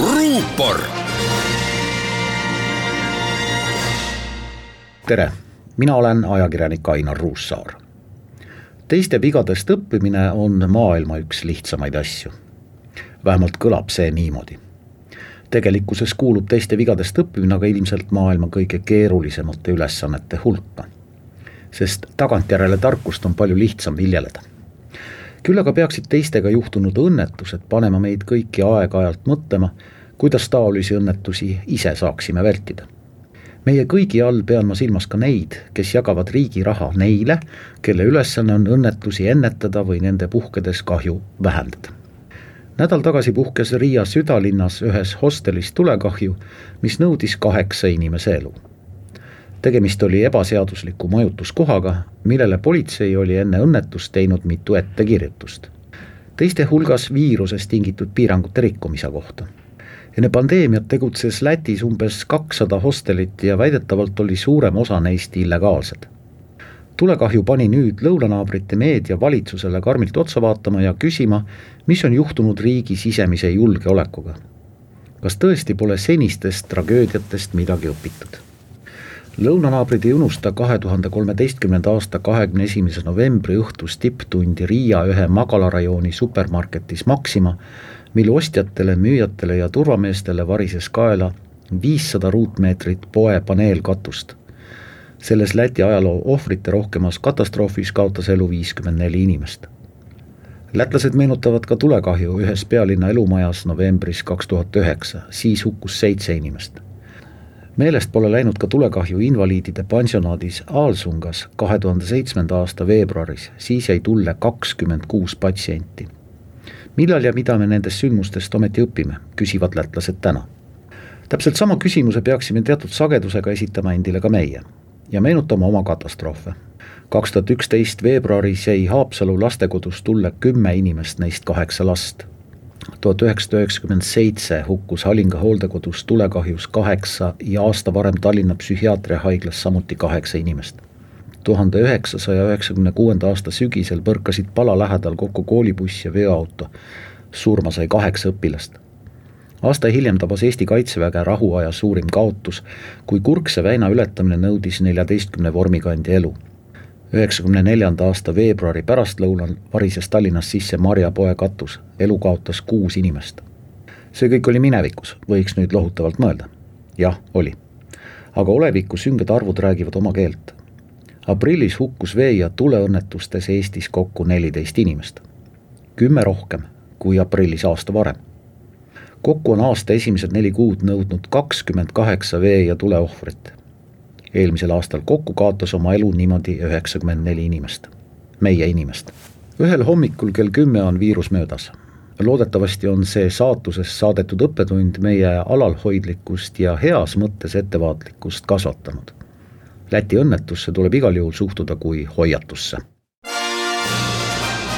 ruupor. tere, mina olen ajakirjanik Ainar Ruussaar. teiste vigadest õppimine on maailma üks lihtsamaid asju. vähemalt kõlab see niimoodi. tegelikkuses kuulub teiste vigadest õppimine aga ilmselt maailma kõige keerulisemate ülesannete hulka. sest tagantjärele tarkust on palju lihtsam viljeleda küll aga peaksid teistega juhtunud õnnetused panema meid kõiki aeg-ajalt mõtlema, kuidas taolisi õnnetusi ise saaksime vältida. meie kõigi all pean ma silmas ka neid, kes jagavad riigi raha neile, kelle ülesanne on õnnetusi ennetada või nende puhkedes kahju vähendada. nädal tagasi puhkes Riia südalinnas ühes hostelis tulekahju, mis nõudis kaheksa inimese elu tegemist oli ebaseadusliku majutuskohaga, millele politsei oli enne õnnetust teinud mitu ettekirjutust. teiste hulgas viirusest tingitud piirangute rikkumise kohta. enne pandeemiat tegutses Lätis umbes kakssada hostelit ja väidetavalt oli suurem osa neist illegaalsed. tulekahju pani nüüd lõunanaabrite meedia valitsusele karmilt otsa vaatama ja küsima, mis on juhtunud riigi sisemise julgeolekuga. kas tõesti pole senistest tragöödiatest midagi õpitud? Lõunanaabrid ei unusta kahe tuhande kolmeteistkümnenda aasta kahekümne esimese novembri õhtust tipptundi Riia ühe magalarajooni supermarketis Maxima, mille ostjatele, müüjatele ja turvameestele varises kaela viissada ruutmeetrit poe paneelkatust. selles Läti ajaloo ohvrite rohkemas katastroofis kaotas elu viiskümmend neli inimest. lätlased meenutavad ka tulekahju ühes pealinna elumajas novembris kaks tuhat üheksa, siis hukkus seitse inimest meelest pole läinud ka tulekahju invaliidide pansionaadis Aalsungas kahe tuhande seitsmenda aasta veebruaris, siis jäi tulle kakskümmend kuus patsienti. millal ja mida me nendest sündmustest ometi õpime, küsivad lätlased täna. täpselt sama küsimuse peaksime teatud sagedusega esitama endile ka meie ja meenutama oma katastroofe. kaks tuhat üksteist veebruaris jäi Haapsalu lastekodus tulle kümme inimest, neist kaheksa last tuhat üheksasada üheksakümmend seitse hukkus Halinga hooldekodus tulekahjus kaheksa ja aasta varem Tallinna psühhiaatriahaiglas samuti kaheksa inimest. tuhande üheksasaja üheksakümne kuuenda aasta sügisel põrkasid pala lähedal kokku koolibuss ja veoauto. surma sai kaheksa õpilast. aasta hiljem tabas Eesti Kaitseväge rahuaja suurim kaotus, kui Kurkse väina ületamine nõudis neljateistkümne vormikandja elu üheksakümne neljanda aasta veebruari pärastlõunal varises Tallinnas sisse marjapoe katus, elu kaotas kuus inimest. see kõik oli minevikus, võiks nüüd lohutavalt mõelda. jah, oli. aga oleviku sünged arvud räägivad oma keelt. aprillis hukkus vee- ja tuleõnnetustes Eestis kokku neliteist inimest. kümme rohkem kui aprillis aasta varem. kokku on aasta esimesed neli kuud nõudnud kakskümmend kaheksa vee- ja tuleohvrit eelmisel aastal kokku kaotas oma elu niimoodi üheksakümmend neli inimest, meie inimest. ühel hommikul kell kümme on viirus möödas. loodetavasti on see saatusest saadetud õppetund meie alalhoidlikkust ja heas mõttes ettevaatlikkust kasvatanud. Läti õnnetusse tuleb igal juhul suhtuda kui hoiatusse.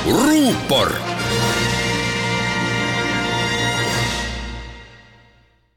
ruupor